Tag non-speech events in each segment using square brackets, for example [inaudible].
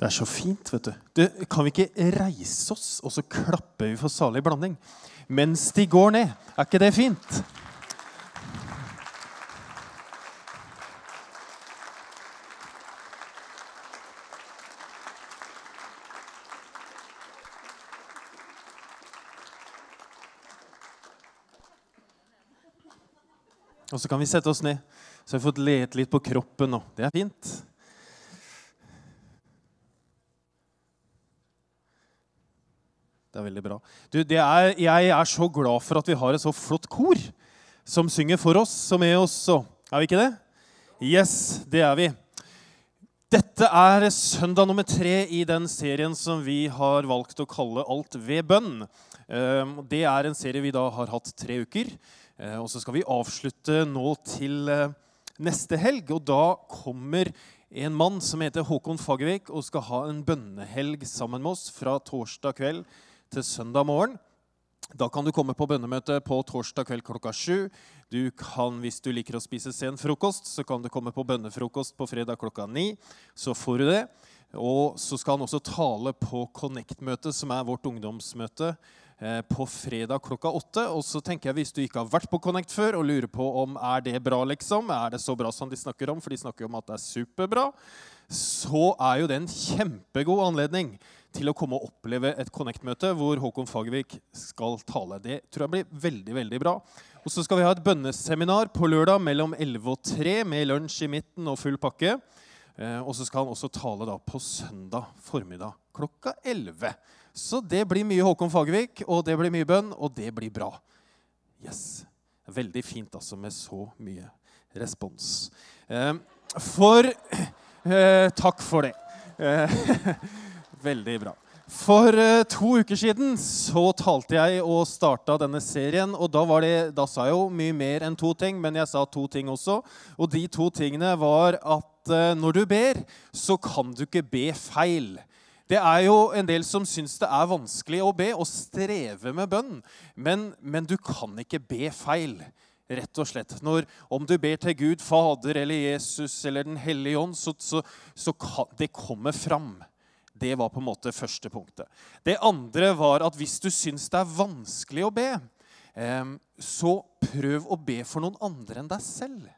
Det er så fint, vet du. Det, kan vi ikke reise oss, og så klapper vi for salig blanding? Mens de går ned. Er ikke det fint? Og så kan vi sette oss ned. Så har vi fått lete litt på kroppen nå. Det er fint. Det er veldig bra. Du, er, jeg er så glad for at vi har et så flott kor som synger for oss og med oss. Er vi ikke det? Yes, det er vi. Dette er søndag nummer tre i den serien som vi har valgt å kalle Alt ved bønn. Ehm, det er en serie vi da har hatt tre uker. Eh, og så skal vi avslutte nå til eh, neste helg. Og da kommer en mann som heter Håkon Fagervik og skal ha en bønnehelg sammen med oss fra torsdag kveld til søndag morgen. Da kan du komme på bønnemøte på torsdag kveld klokka sju. Du kan, Hvis du liker å spise sen frokost, så kan du komme på bønnefrokost på fredag klokka ni. Så får du det. Og så skal han også tale på Connect-møtet, som er vårt ungdomsmøte, eh, på fredag klokka åtte. Og så tenker jeg, Hvis du ikke har vært på Connect før og lurer på om er det bra, liksom, er det så bra som de snakker om, for de snakker om at det er superbra, så er jo det en kjempegod anledning til å komme og oppleve et Connect-møte hvor Håkon Fagervik skal tale. Det tror jeg blir veldig veldig bra. Og Så skal vi ha et bønneseminar på lørdag mellom 11 og 3 med lunsj i midten og full pakke. Eh, og så skal han også tale da på søndag formiddag klokka 11. Så det blir mye Håkon Fagervik, og det blir mye bønn, og det blir bra. Yes. Veldig fint altså med så mye respons. Eh, for eh, Takk for det. [laughs] Veldig bra. For uh, to uker siden så talte jeg og starta denne serien. og da, det, da, sa jeg jo mye mer enn to ting, men jeg sa to ting også. Og de to tingene var at uh, når du ber, så kan du ikke be feil. Det er jo en del som syns det er vanskelig å be og streve med bønn. Men, men du kan ikke be feil rett og slett. Når, om du ber til Gud, Fader eller Jesus eller Den hellige ånd, så, så, så kan, det kommer fram. Det var på en måte første punktet. Det andre var at hvis du syns det er vanskelig å be, så prøv å be for noen andre enn deg selv.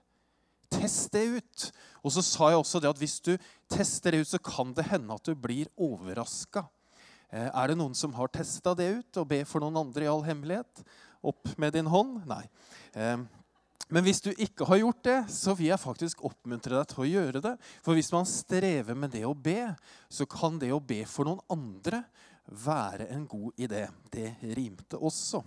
Test det ut. Og så sa jeg også det at hvis du tester det ut, så kan det hende at du blir overraska. Eh, er det noen som har testa det ut, og be for noen andre i all hemmelighet? Opp med din hånd? Nei. Men hvis du ikke har gjort det, så vil jeg faktisk oppmuntre deg til å gjøre det. For hvis man strever med det å be, så kan det å be for noen andre være en god idé. Det rimte også.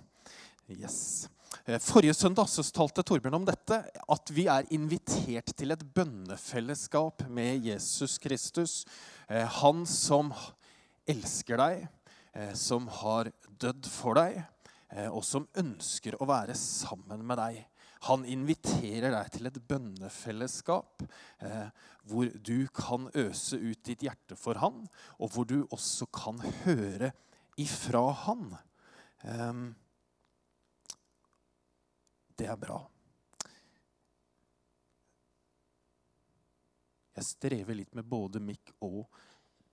Yes. Eh, forrige søndag så talte Torbjørn om dette, at vi er invitert til et bønnefellesskap med Jesus Kristus. Eh, han som elsker deg, eh, som har dødd for deg, og som ønsker å være sammen med deg. Han inviterer deg til et bønnefellesskap eh, hvor du kan øse ut ditt hjerte for han, og hvor du også kan høre ifra han. Eh, det er bra. Jeg strever litt med både mic og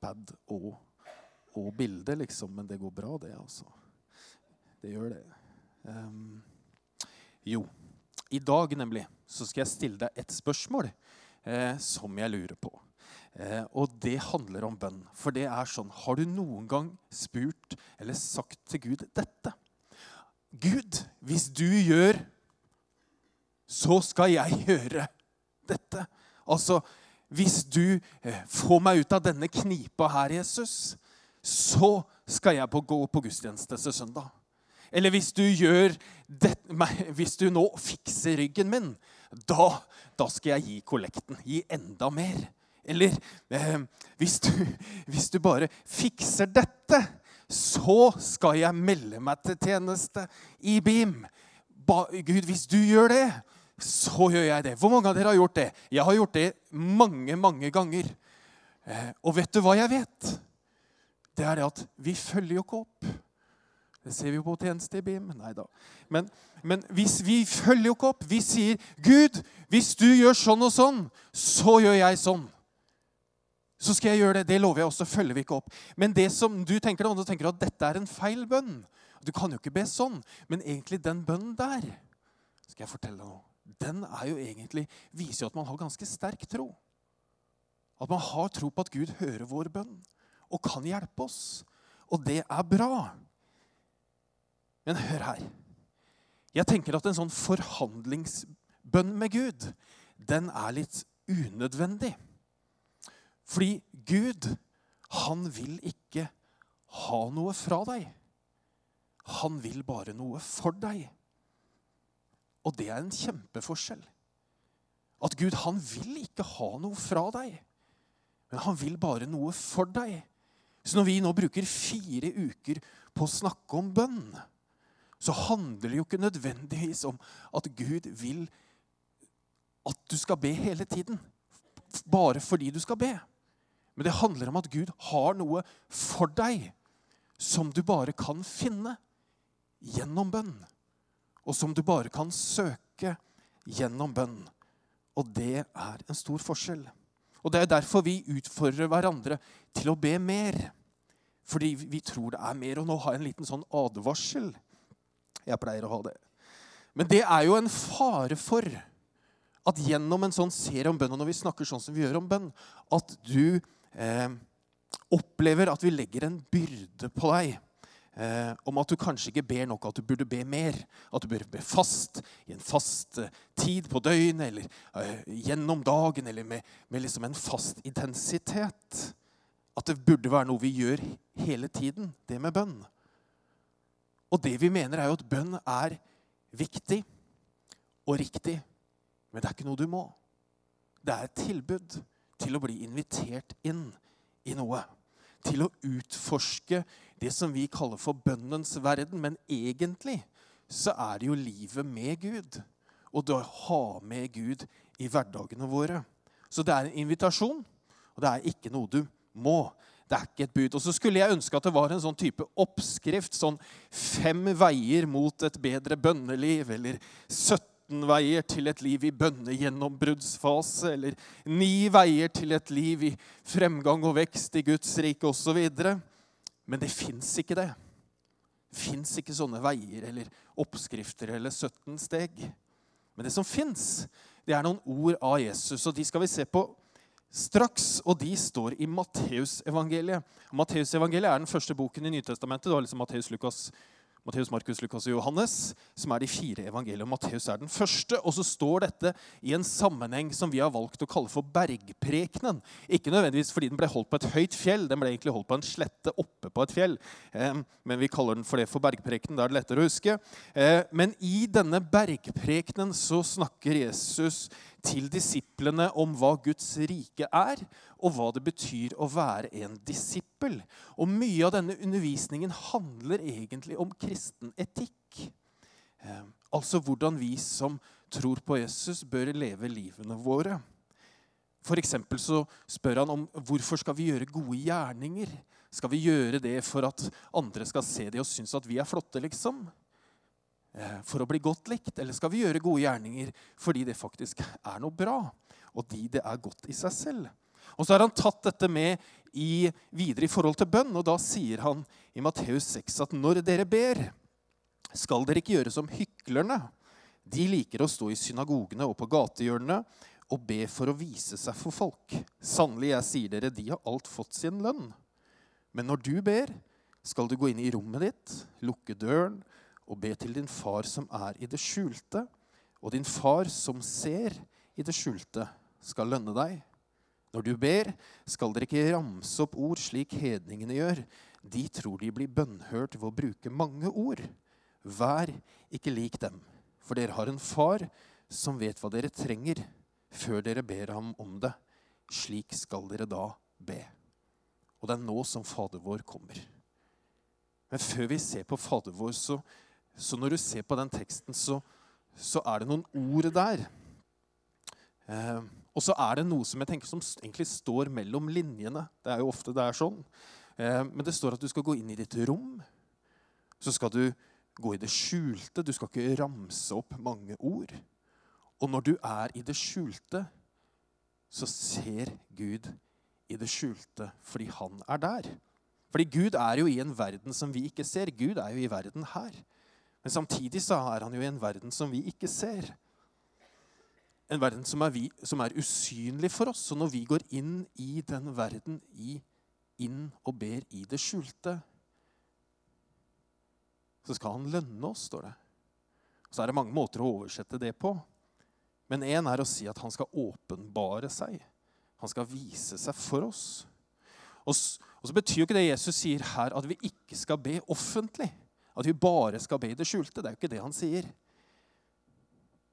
pad og, og bilde, liksom, men det går bra, det, altså. Det gjør det. Um, jo. I dag nemlig, så skal jeg stille deg et spørsmål eh, som jeg lurer på. Eh, og det handler om bønn. For det er sånn Har du noen gang spurt eller sagt til Gud dette? Gud, hvis du gjør, så skal jeg gjøre dette. Altså, hvis du eh, får meg ut av denne knipa her, Jesus, så skal jeg på, gå på gudstjeneste søndag. Eller hvis du gjør det, hvis du nå fikser ryggen min, da, da skal jeg gi kollekten. Gi enda mer. Eller eh, hvis, du, hvis du bare fikser dette, så skal jeg melde meg til tjeneste i BIM. Ba, Gud, hvis du gjør det, så gjør jeg det. Hvor mange av dere har gjort det? Jeg har gjort det mange, mange ganger. Eh, og vet du hva jeg vet? Det er det at vi følger jo ikke opp. Det ser vi jo på tjeneste i BIM. Nei da. Men, men hvis vi følger jo ikke opp. Vi sier, 'Gud, hvis du gjør sånn og sånn, så gjør jeg sånn.' så skal jeg gjøre det. Det lover jeg, også. følger vi ikke opp. Men det som du tenker du tenker at dette er en feil bønn. Du kan jo ikke be sånn. Men egentlig den bønnen der skal jeg fortelle deg noe. Den er jo egentlig, viser jo at man har ganske sterk tro. At man har tro på at Gud hører vår bønn og kan hjelpe oss. Og det er bra. Men hør her. Jeg tenker at en sånn forhandlingsbønn med Gud, den er litt unødvendig. Fordi Gud, han vil ikke ha noe fra deg. Han vil bare noe for deg. Og det er en kjempeforskjell. At Gud, han vil ikke ha noe fra deg, men han vil bare noe for deg. Så når vi nå bruker fire uker på å snakke om bønn, så handler det jo ikke nødvendigvis om at Gud vil at du skal be hele tiden. Bare fordi du skal be. Men det handler om at Gud har noe for deg som du bare kan finne gjennom bønn. Og som du bare kan søke gjennom bønn. Og det er en stor forskjell. Og Det er derfor vi utfordrer hverandre til å be mer. Fordi vi tror det er mer. Og nå har jeg en liten sånn advarsel. Jeg pleier å ha det. Men det er jo en fare for at gjennom en sånn serie om bønn, og når vi snakker sånn som vi gjør om bønn, at du eh, opplever at vi legger en byrde på deg eh, om at du kanskje ikke ber nok, at du burde be mer. At du burde be fast i en fast eh, tid på døgnet eller eh, gjennom dagen eller med, med liksom en fast intensitet. At det burde være noe vi gjør hele tiden, det med bønn. Og det vi mener, er jo at bønn er viktig og riktig, men det er ikke noe du må. Det er et tilbud til å bli invitert inn i noe. Til å utforske det som vi kaller for bønnens verden. Men egentlig så er det jo livet med Gud. Og det å ha med Gud i hverdagene våre. Så det er en invitasjon, og det er ikke noe du må. Det er ikke et bud. Og så skulle jeg ønske at det var en sånn type oppskrift. Sånn fem veier mot et bedre bønneliv, eller 17 17 veier til et liv i bønnegjennombruddsfase, eller ni veier til et liv i fremgang og vekst i Guds rike osv. Men det fins ikke. Det fins ikke sånne veier eller oppskrifter eller 17 steg. Men det som fins, det er noen ord av Jesus, og de skal vi se på straks. Og de står i Matteusevangeliet. Matteusevangeliet er den første boken i Nytestamentet. Du har liksom Matteus, Lukas, Matteus, Markus, Lukas og Johannes, som er de fire evangeliene. Matteus er den første. Og så står dette i en sammenheng som vi har valgt å kalle for bergprekenen. Ikke nødvendigvis fordi den ble holdt på et høyt fjell, den ble egentlig holdt på en slette oppe på et fjell. Men vi kaller den for det for bergprekenen. Da er det lettere å huske. Eh, men i denne bergprekenen så snakker Jesus til disiplene om hva Guds rike er, og hva det betyr å være en disippel. Og mye av denne undervisningen handler egentlig om kristen etikk. Eh, altså hvordan vi som tror på Jesus, bør leve livene våre. For så spør han om hvorfor skal vi gjøre gode gjerninger. Skal vi gjøre det for at andre skal se det og synes at vi er flotte, liksom? Eh, for å bli godt likt? Eller skal vi gjøre gode gjerninger fordi det faktisk er noe bra, og de det er godt i seg selv? Og så har han tatt dette med i, videre i forhold til bønn, og da sier han i Matteus 6 at når dere ber, skal dere ikke gjøre som hyklerne. De liker å stå i synagogene og på gatehjørnene og be for å vise seg for folk. Sannelig, jeg sier dere, de har alt fått sin lønn. Men når du ber, skal du gå inn i rommet ditt, lukke døren og be til din far som er i det skjulte. Og din far som ser i det skjulte, skal lønne deg. Når du ber, skal dere ikke ramse opp ord slik hedningene gjør. De tror de blir bønnhørt ved å bruke mange ord. Vær ikke lik dem, for dere har en far som vet hva dere trenger, før dere ber ham om det. Slik skal dere da be. Og det er nå som Fader vår kommer. Men før vi ser på Fader vår, så så når du ser på den teksten, så, så er det noen ord der. Eh, og så er det noe som jeg tenker som egentlig står mellom linjene. Det er jo ofte det er sånn. Eh, men det står at du skal gå inn i ditt rom. Så skal du gå i det skjulte. Du skal ikke ramse opp mange ord. Og når du er i det skjulte, så ser Gud i det skjulte fordi han er der. Fordi Gud er jo i en verden som vi ikke ser. Gud er jo i verden her. Men samtidig så er han jo i en verden som vi ikke ser. En verden som er, vi, som er usynlig for oss. Og når vi går inn i den verden, i, inn og ber i det skjulte, så skal han lønne oss, står det. Så er det mange måter å oversette det på. Men én er å si at han skal åpenbare seg. Han skal vise seg for oss. Og, og så betyr jo ikke det Jesus sier her, at vi ikke skal be offentlig. At vi bare skal be i det skjulte. Det er jo ikke det han sier.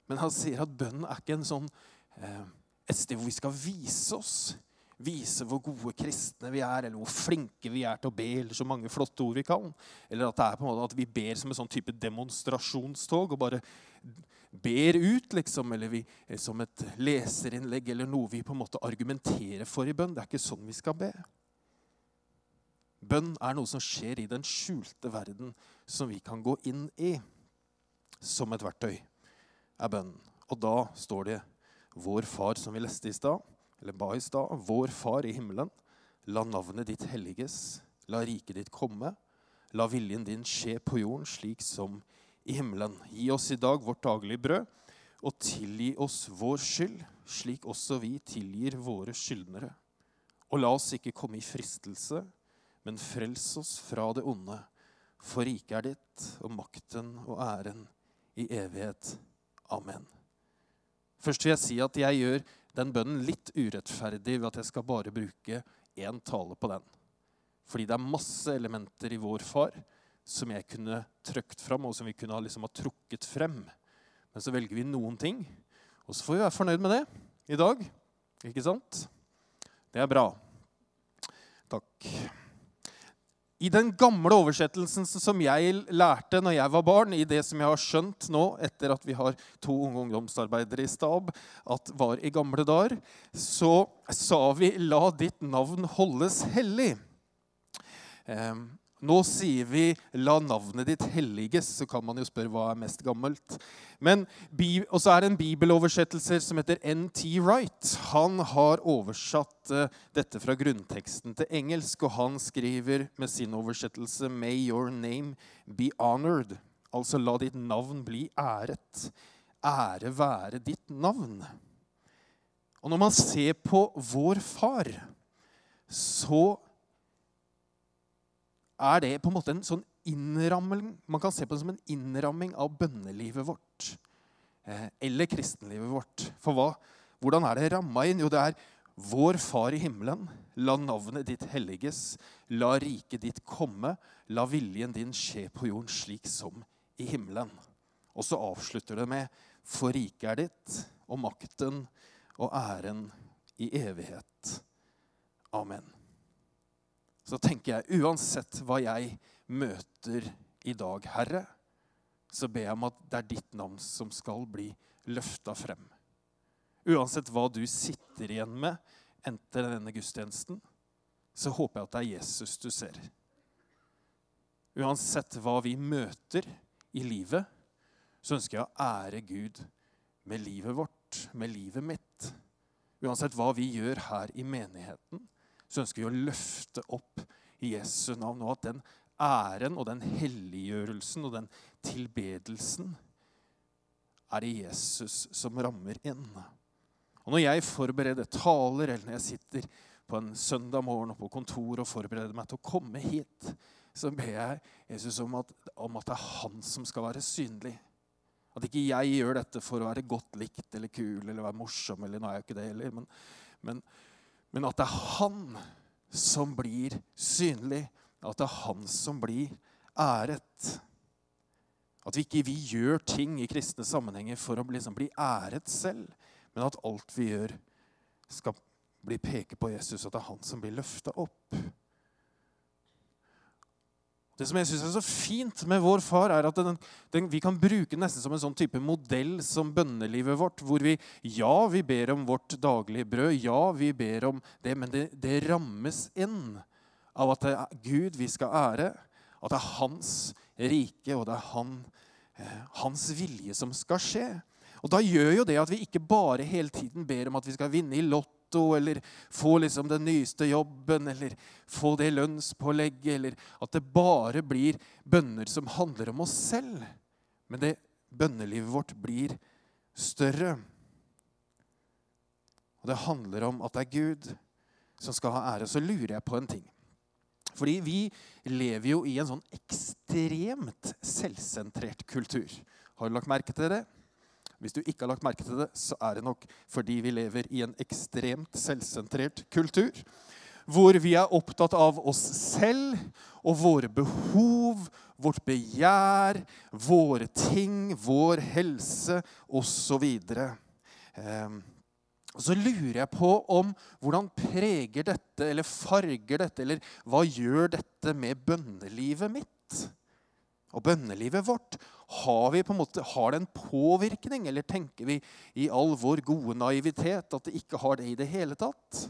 Men han sier at bønnen er ikke sånn, eh, et sted hvor vi skal vise oss. Vise hvor gode kristne vi er, eller hvor flinke vi er til å be, eller så mange flotte ord vi kan. Eller at det er på en måte at vi ber som en sånn type demonstrasjonstog og bare ber ut, liksom. Eller vi, eh, som et leserinnlegg eller noe vi på en måte argumenterer for i bønn. Det er ikke sånn vi skal be. Bønn er noe som skjer i den skjulte verden, som vi kan gå inn i som et verktøy, er bønnen. Og da står det 'Vår Far', som vi leste i stad, eller ba i stad. 'Vår Far i himmelen. La navnet ditt helliges. La riket ditt komme. La viljen din skje på jorden slik som i himmelen. Gi oss i dag vårt daglige brød, og tilgi oss vår skyld, slik også vi tilgir våre skyldnere. Og la oss ikke komme i fristelse, men frels oss fra det onde. For riket er ditt, og makten og æren i evighet. Amen. Først vil jeg si at jeg gjør den bønnen litt urettferdig ved at jeg skal bare bruke én tale på den. Fordi det er masse elementer i Vår Far som jeg kunne trøkt fram, og som vi kunne liksom ha trukket frem. Men så velger vi noen ting, og så får vi være fornøyd med det i dag. Ikke sant? Det er bra. Takk. I den gamle oversettelsen som jeg lærte når jeg var barn, i det som jeg har skjønt nå etter at vi har to unge ungdomsarbeidere i stab, at var i gamle dager, så sa vi 'la ditt navn holdes hellig'. Um, nå sier vi 'la navnet ditt helliges', så kan man jo spørre hva er mest gammelt. Og så er det en bibeloversettelse som heter N.T. Wright. Han har oversatt uh, dette fra grunnteksten til engelsk, og han skriver med sin oversettelse 'May your name be honored'. Altså 'la ditt navn bli æret'. Ære være ditt navn. Og når man ser på vår far, så er det på en måte en sånn innramming Man kan se på det som en innramming av bønnelivet vårt. Eh, eller kristenlivet vårt. For hva, hvordan er det ramma inn? Jo, det er Vår Far i himmelen. La navnet ditt helliges. La riket ditt komme. La viljen din skje på jorden slik som i himmelen. Og så avslutter det med For riket er ditt, og makten og æren i evighet. Amen så tenker jeg uansett hva jeg møter i dag, Herre, så ber jeg om at det er ditt navn som skal bli løfta frem. Uansett hva du sitter igjen med etter denne gudstjenesten, så håper jeg at det er Jesus du ser. Uansett hva vi møter i livet, så ønsker jeg å ære Gud med livet vårt, med livet mitt. Uansett hva vi gjør her i menigheten, så ønsker vi å løfte opp Jesu navn. Og at den æren og den helliggjørelsen og den tilbedelsen er det Jesus som rammer inn. Og Når jeg forbereder taler, eller når jeg sitter på en søndag morgen på kontor og forbereder meg til å komme hit, så ber jeg Jesus om at, om at det er han som skal være synlig. At ikke jeg gjør dette for å være godt likt eller kul eller være morsom. eller nå er jeg ikke det heller, men, men men at det er han som blir synlig. At det er han som blir æret. At vi ikke vi gjør ting i kristne sammenhenger for å liksom bli æret selv, men at alt vi gjør, skal bli peke på Jesus, at det er han som blir løfta opp. Det som jeg synes er så fint med vår far, er at den, den, vi kan bruke den nesten som en sånn type modell som bønnelivet vårt, hvor vi ja, vi ber om vårt daglige brød, ja, vi ber om det, men det, det rammes inn av at det er Gud vi skal ære, at det er hans rike, og det er han, eh, hans vilje som skal skje. Og Da gjør jo det at vi ikke bare hele tiden ber om at vi skal vinne i Lotto Lotto eller få liksom den nyeste jobben eller få det lønnspålegget, eller at det bare blir bønner som handler om oss selv. Men det bønnelivet vårt blir større. Og det handler om at det er Gud som skal ha ære. Så lurer jeg på en ting. Fordi vi lever jo i en sånn ekstremt selvsentrert kultur. Har du lagt merke til det? Hvis du ikke har lagt merke til det, så er det nok fordi vi lever i en ekstremt selvsentrert kultur. Hvor vi er opptatt av oss selv og våre behov, vårt begjær, våre ting, vår helse osv. Og så lurer jeg på om hvordan preger dette, eller farger dette, eller hva gjør dette med bønnelivet mitt? Og bønnelivet vårt, har, vi på en måte, har det en påvirkning, eller tenker vi i all vår gode naivitet at det ikke har det i det hele tatt?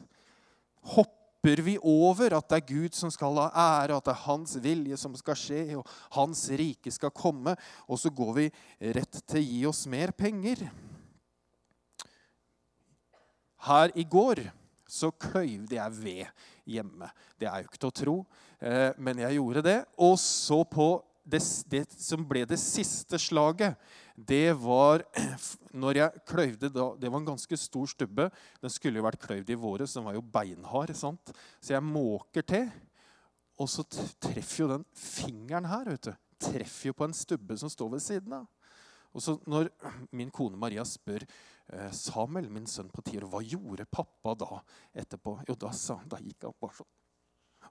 Hopper vi over at det er Gud som skal ha ære, at det er Hans vilje som skal skje, og Hans rike skal komme, og så går vi rett til å gi oss mer penger? Her i går så kløyvde jeg ved hjemme. Det er jo ikke til å tro, eh, men jeg gjorde det. Og så på det, det, som ble det siste slaget, det var [clears throat] når jeg kløyvde da, Det var en ganske stor stubbe. Den skulle jo vært kløyvd i våre, så den var jo beinhard. sant? Så jeg måker til, og så treffer jo den fingeren her vet du, treffer jo på en stubbe som står ved siden av. Og så når [clears throat] min kone Maria spør Eh, Samuel, min sønn på ti år, hva gjorde pappa da etterpå? Jo, da, sa, da gikk han bare sånn.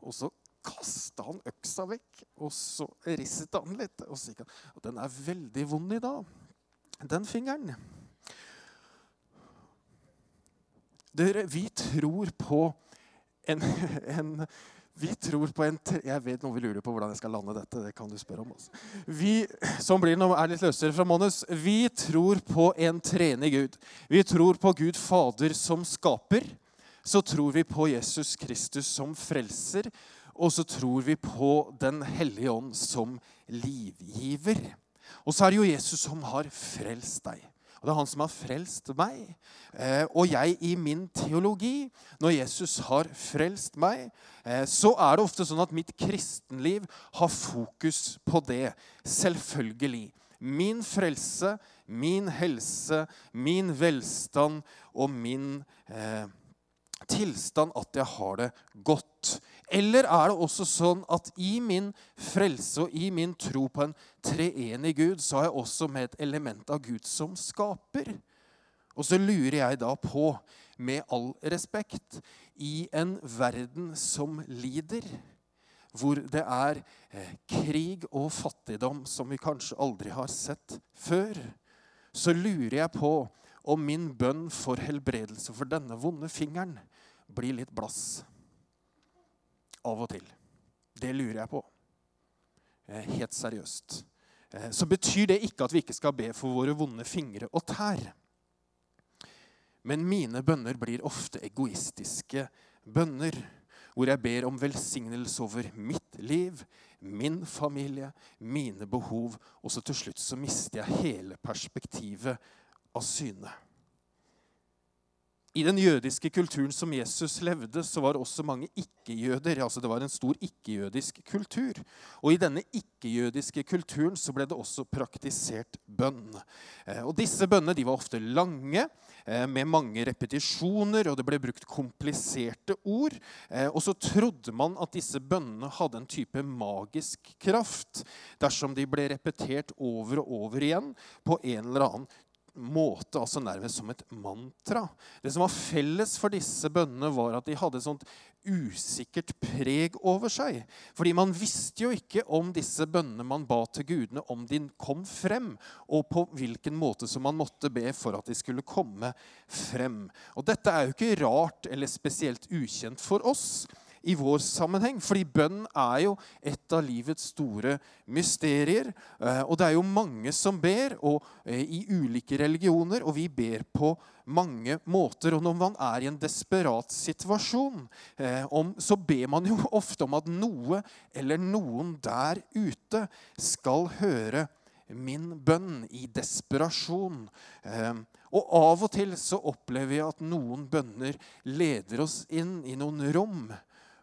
Og så kasta han øksa vekk, og så risset han litt. Og så gikk han. Og den er veldig vond i dag, den fingeren. Dere, vi tror på en, [laughs] en vi tror på en Jeg vet noen vil lure på hvordan jeg skal lande dette. det kan du spørre om. Også. Vi, som blir noe, er litt løsere fra Månes. Vi tror på en treende Gud. Vi tror på Gud Fader som skaper. Så tror vi på Jesus Kristus som frelser. Og så tror vi på Den hellige ånd som livgiver. Og så er det jo Jesus som har frelst deg. Og Det er han som har frelst meg. Eh, og jeg i min teologi, når Jesus har frelst meg, eh, så er det ofte sånn at mitt kristenliv har fokus på det. Selvfølgelig. Min frelse, min helse, min velstand og min eh, tilstand at jeg har det godt. Eller er det også sånn at i min frelse og i min tro på en treenig Gud, så har jeg også med et element av Gud som skaper? Og så lurer jeg da på, med all respekt, i en verden som lider, hvor det er eh, krig og fattigdom som vi kanskje aldri har sett før, så lurer jeg på om min bønn for helbredelse for denne vonde fingeren blir litt blass av og til. Det lurer jeg på. Eh, helt seriøst. Eh, så betyr det ikke at vi ikke skal be for våre vonde fingre og tær. Men mine bønner blir ofte egoistiske bønner, hvor jeg ber om velsignelse over mitt liv, min familie, mine behov, og så til slutt så mister jeg hele perspektivet av syne. I den jødiske kulturen som Jesus levde, så var det også mange ikke-jøder. altså Det var en stor ikke-jødisk kultur. Og i denne ikke-jødiske kulturen så ble det også praktisert bønn. Eh, og Disse bønnene var ofte lange, eh, med mange repetisjoner, og det ble brukt kompliserte ord. Eh, og så trodde man at disse bønnene hadde en type magisk kraft dersom de ble repetert over og over igjen på en eller annen måte, altså nærmest som et mantra. Det som var felles for disse bønnene, var at de hadde et sånt usikkert preg over seg. Fordi man visste jo ikke om disse bønnene man ba til gudene, om de kom frem, og på hvilken måte som man måtte be for at de skulle komme frem. Og dette er jo ikke rart eller spesielt ukjent for oss i vår sammenheng. Fordi bønn er jo et av livets store mysterier. Eh, og det er jo mange som ber, og eh, i ulike religioner, og vi ber på mange måter. Og når man er i en desperat situasjon, eh, så ber man jo [laughs] ofte om at noe eller noen der ute skal høre min bønn i desperasjon. Og av og til så opplever vi at noen bønner leder oss inn i noen rom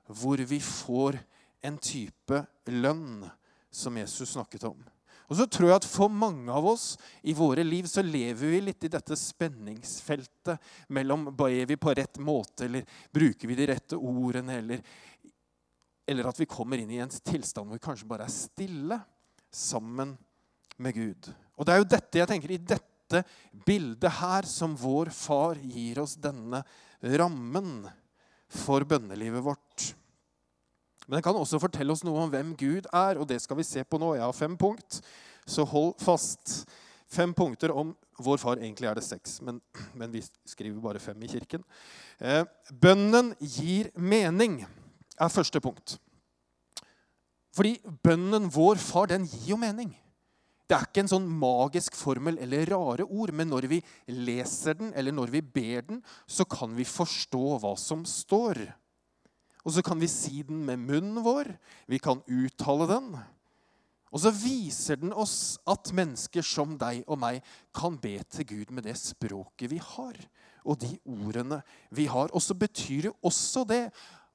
hvor vi får en type lønn som Jesus snakket om. Og så tror jeg at For mange av oss i våre liv så lever vi litt i dette spenningsfeltet mellom er vi på rett måte, eller bruker vi de rette ordene, eller, eller at vi kommer inn i en tilstand hvor vi kanskje bare er stille sammen med Gud. Og Det er jo dette jeg tenker i dette bildet her som vår far gir oss denne rammen for bønnelivet vårt. Men den kan også fortelle oss noe om hvem Gud er, og det skal vi se på nå. Jeg har fem punkt, så hold fast. Fem punkter om vår far. Egentlig er det seks, men, men vi skriver bare fem i kirken. Eh, bønnen gir mening, er første punkt. Fordi bønnen vår far, den gir jo mening. Det er ikke en sånn magisk formel eller rare ord, men når vi leser den, eller når vi ber den, så kan vi forstå hva som står. Og så kan vi si den med munnen vår. Vi kan uttale den. Og så viser den oss at mennesker som deg og meg kan be til Gud med det språket vi har, og de ordene vi har. Og så betyr det også det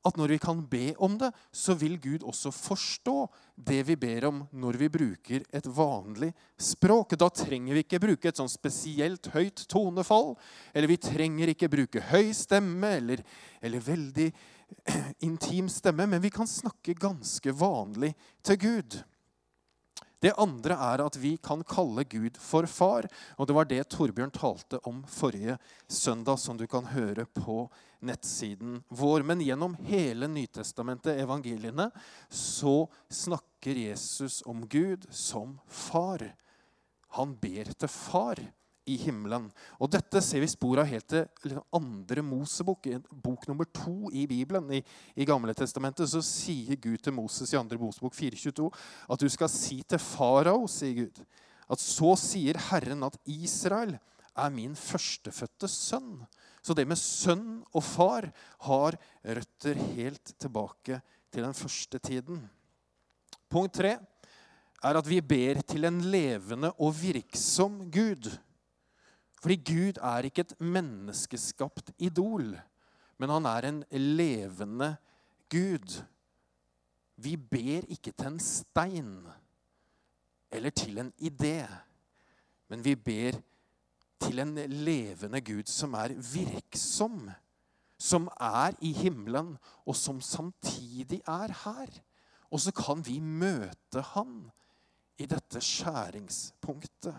at når vi kan be om det, så vil Gud også forstå det vi ber om når vi bruker et vanlig språk. Da trenger vi ikke bruke et sånn spesielt høyt tonefall. Eller vi trenger ikke bruke høy stemme eller, eller veldig [clears throat] intim stemme, men vi kan snakke ganske vanlig til Gud. Det andre er at vi kan kalle Gud for far. Og det var det Torbjørn talte om forrige søndag, som du kan høre på nettsiden vår. Men gjennom hele Nytestamentet, evangeliene, så snakker Jesus om Gud som far. Han ber til far i himmelen. Og Dette ser vi spor av helt til andre Mosebok, bok nummer to i Bibelen. I, i Gamle testamentet så sier Gud til Moses i andre Mosebok 422 at du skal si til farao, sier Gud, at så sier Herren at Israel er min førstefødte sønn. Så det med sønn og far har røtter helt tilbake til den første tiden. Punkt tre er at vi ber til en levende og virksom Gud. Fordi Gud er ikke et menneskeskapt idol, men han er en levende Gud. Vi ber ikke til en stein eller til en idé, men vi ber til en levende Gud som er virksom, som er i himmelen, og som samtidig er her. Og så kan vi møte han i dette skjæringspunktet.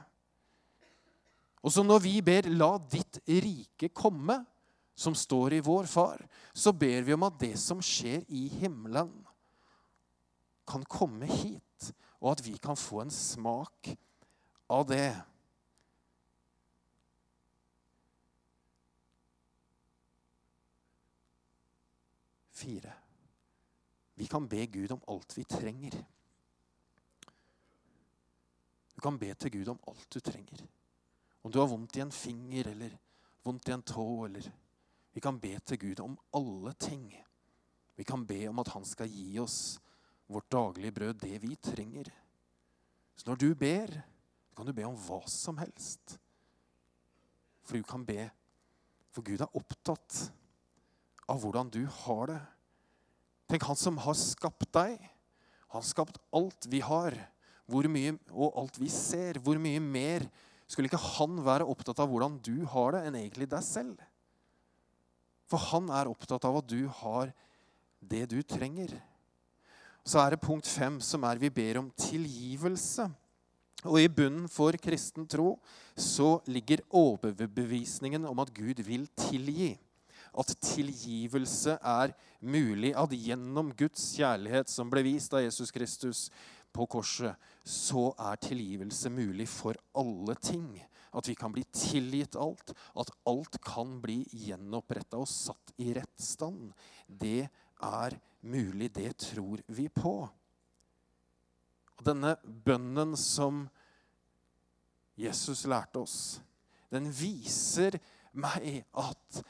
Og så når vi ber 'La ditt rike komme', som står i vår far, så ber vi om at det som skjer i himmelen, kan komme hit, og at vi kan få en smak av det. Fire. Vi kan be Gud om alt vi trenger. Du kan be til Gud om alt du trenger. Om du har vondt i en finger eller vondt i en tå eller Vi kan be til Gud om alle ting. Vi kan be om at han skal gi oss vårt daglige brød, det vi trenger. Så når du ber, kan du be om hva som helst. For du kan be For Gud er opptatt av hvordan du har det. Tenk, han som har skapt deg. Han har skapt alt vi har, hvor mye, og alt vi ser. Hvor mye mer skulle ikke han være opptatt av hvordan du har det, enn egentlig deg selv? For han er opptatt av at du har det du trenger. Så er det punkt fem, som er vi ber om tilgivelse. Og i bunnen for kristen tro så ligger overbevisningen om at Gud vil tilgi. At tilgivelse er mulig. At gjennom Guds kjærlighet, som ble vist av Jesus Kristus, på korset, så er tilgivelse mulig for alle ting. At vi kan bli tilgitt alt. At alt kan bli gjenoppretta og satt i rett stand. Det er mulig. Det tror vi på. Og denne bønnen som Jesus lærte oss, den viser meg at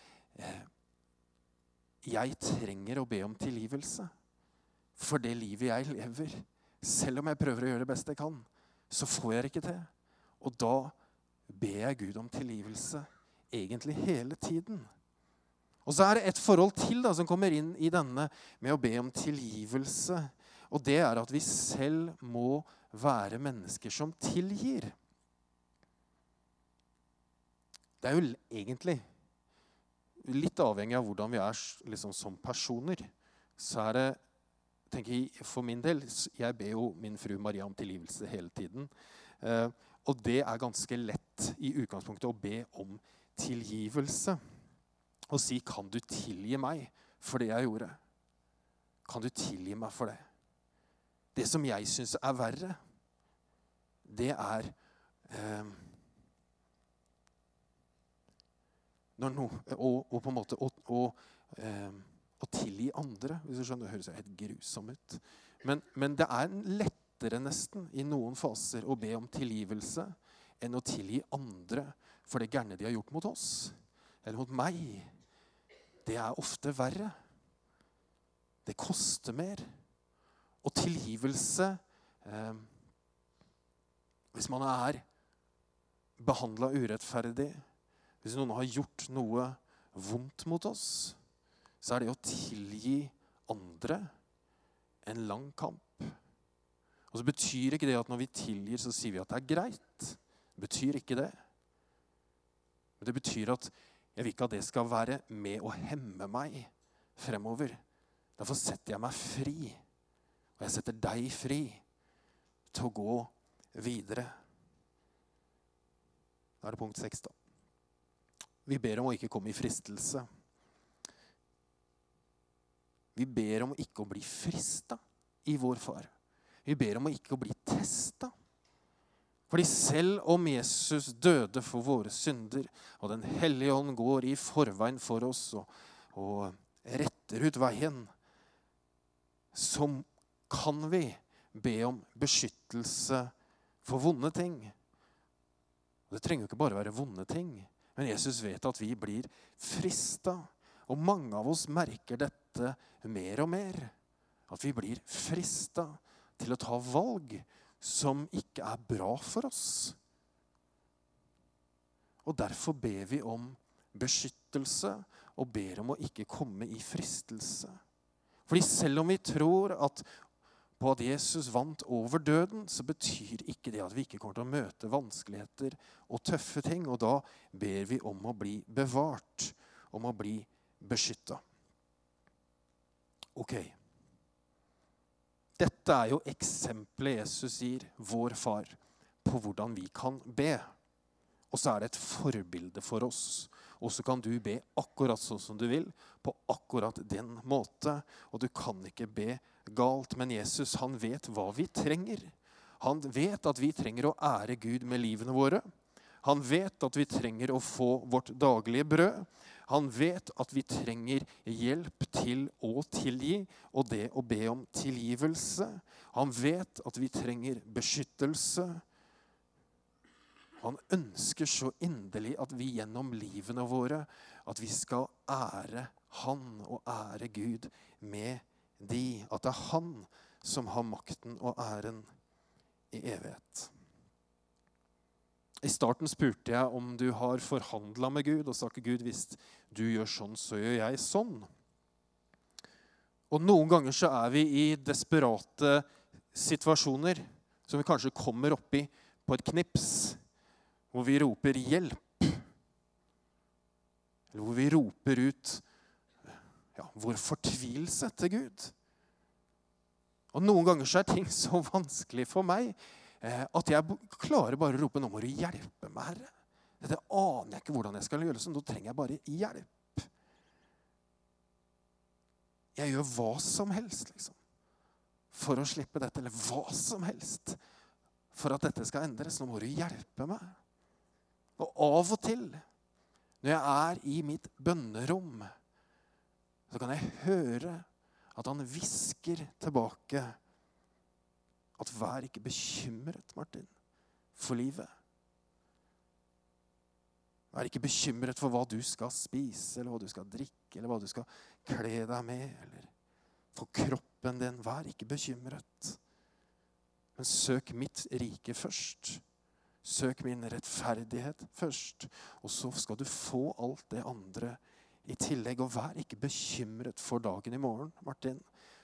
eh, jeg trenger å be om tilgivelse for det livet jeg lever. Selv om jeg prøver å gjøre det beste jeg kan, så får jeg det ikke til. Og da ber jeg Gud om tilgivelse egentlig hele tiden. Og så er det et forhold til da, som kommer inn i denne med å be om tilgivelse. Og det er at vi selv må være mennesker som tilgir. Det er jo egentlig litt avhengig av hvordan vi er liksom, som personer. Så er det tenker For min del Jeg ber jo min fru Maria om tilgivelse hele tiden. Eh, og det er ganske lett i utgangspunktet å be om tilgivelse. Og si 'Kan du tilgi meg for det jeg gjorde?' Kan du tilgi meg for det? Det som jeg syns er verre, det er eh, no, og, og, på en måte og, eh, å tilgi andre. hvis du skjønner, Det høres helt grusomt ut. Men, men, det er lettere nesten i noen faser å be om tilgivelse enn å tilgi andre for det gærne de har gjort mot oss eller mot meg. Det er ofte verre. Det koster mer. Og tilgivelse eh, Hvis man er behandla urettferdig, hvis noen har gjort noe vondt mot oss, så er det å tilgi andre en lang kamp. Og så betyr ikke det at når vi tilgir, så sier vi at det er greit. Det betyr ikke det. Men det betyr at jeg vil ikke at det skal være med å hemme meg fremover. Derfor setter jeg meg fri. Og jeg setter deg fri til å gå videre. Da er det punkt seks, da. Vi ber om å ikke komme i fristelse. Vi ber om ikke å bli frista i vår far. Vi ber om ikke å bli testa. Fordi selv om Jesus døde for våre synder, og Den hellige ånd går i forveien for oss og, og retter ut veien, så kan vi be om beskyttelse for vonde ting. Det trenger jo ikke bare være vonde ting, men Jesus vet at vi blir frista. Og mange av oss merker dette mer og mer. At vi blir frista til å ta valg som ikke er bra for oss. Og derfor ber vi om beskyttelse og ber om å ikke komme i fristelse. Fordi selv om vi tror at på at Jesus vant over døden, så betyr ikke det at vi ikke kommer til å møte vanskeligheter og tøffe ting. Og da ber vi om å bli bevart, om å bli beskytta. Ok. Dette er jo eksempelet Jesus gir vår far på hvordan vi kan be. Og så er det et forbilde for oss. Og så kan du be akkurat sånn som du vil, på akkurat den måte. Og du kan ikke be galt, men Jesus han vet hva vi trenger. Han vet at vi trenger å ære Gud med livene våre. Han vet at vi trenger å få vårt daglige brød. Han vet at vi trenger hjelp til å tilgi og det å be om tilgivelse. Han vet at vi trenger beskyttelse. Han ønsker så inderlig at vi gjennom livene våre at vi skal ære Han og ære Gud med de. At det er Han som har makten og æren i evighet. I starten spurte jeg om du har forhandla med Gud, og sa ikke Gud hvis du gjør sånn, så gjør jeg sånn. Og noen ganger så er vi i desperate situasjoner som vi kanskje kommer oppi på et knips, hvor vi roper 'hjelp'. Eller hvor vi roper ut ja, vår fortvilelse til Gud. Og Noen ganger så er ting så vanskelig for meg at jeg klarer bare å rope 'Nå må du hjelpe meg, Herre'. Dette aner jeg ikke hvordan jeg skal gjøre, så nå trenger jeg bare hjelp. Jeg gjør hva som helst, liksom. For å slippe dette, eller hva som helst. For at dette skal endres. Nå må du hjelpe meg. Og av og til, når jeg er i mitt bønnerom, så kan jeg høre at han hvisker tilbake at vær ikke bekymret, Martin, for livet. Vær ikke bekymret for hva du skal spise, eller hva du skal drikke, eller hva du skal kle deg med, eller for kroppen din. Vær ikke bekymret. Men søk mitt rike først. Søk min rettferdighet først. Og så skal du få alt det andre i tillegg. Og vær ikke bekymret for dagen i morgen, Martin.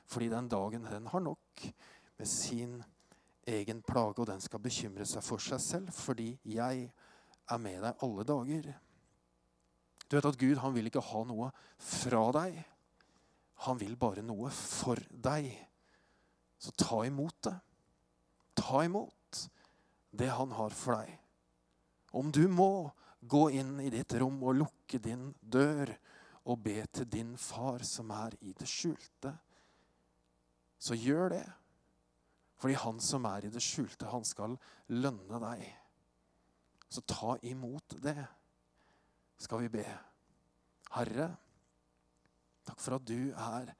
Fordi den dagen, den har nok med sin egen plage, og den skal bekymre seg for seg selv. Fordi jeg er med deg alle dager. Du vet at Gud han vil ikke ha noe fra deg. Han vil bare noe for deg. Så ta imot det. Ta imot det han har for deg. Om du må gå inn i ditt rom og lukke din dør og be til din far som er i det skjulte, så gjør det. Fordi han som er i det skjulte, han skal lønne deg. Så ta imot det, skal vi be. Herre, takk for at du er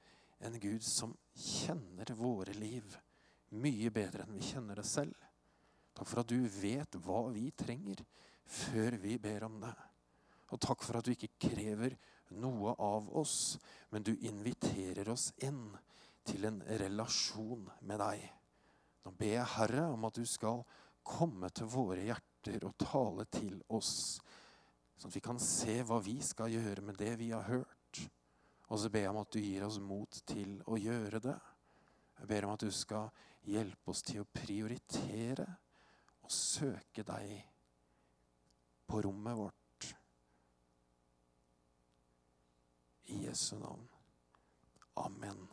en Gud som kjenner våre liv mye bedre enn vi kjenner det selv. Takk for at du vet hva vi trenger før vi ber om det. Og takk for at du ikke krever noe av oss, men du inviterer oss inn til en relasjon med deg. Nå ber jeg, Herre, om at du skal komme til våre hjerter og tale til oss, sånn at vi kan se hva vi skal gjøre med det vi har hørt. Og så ber jeg om at du gir oss mot til å gjøre det. Jeg ber om at du skal hjelpe oss til å prioritere og søke deg på rommet vårt. I Jesu navn. Amen.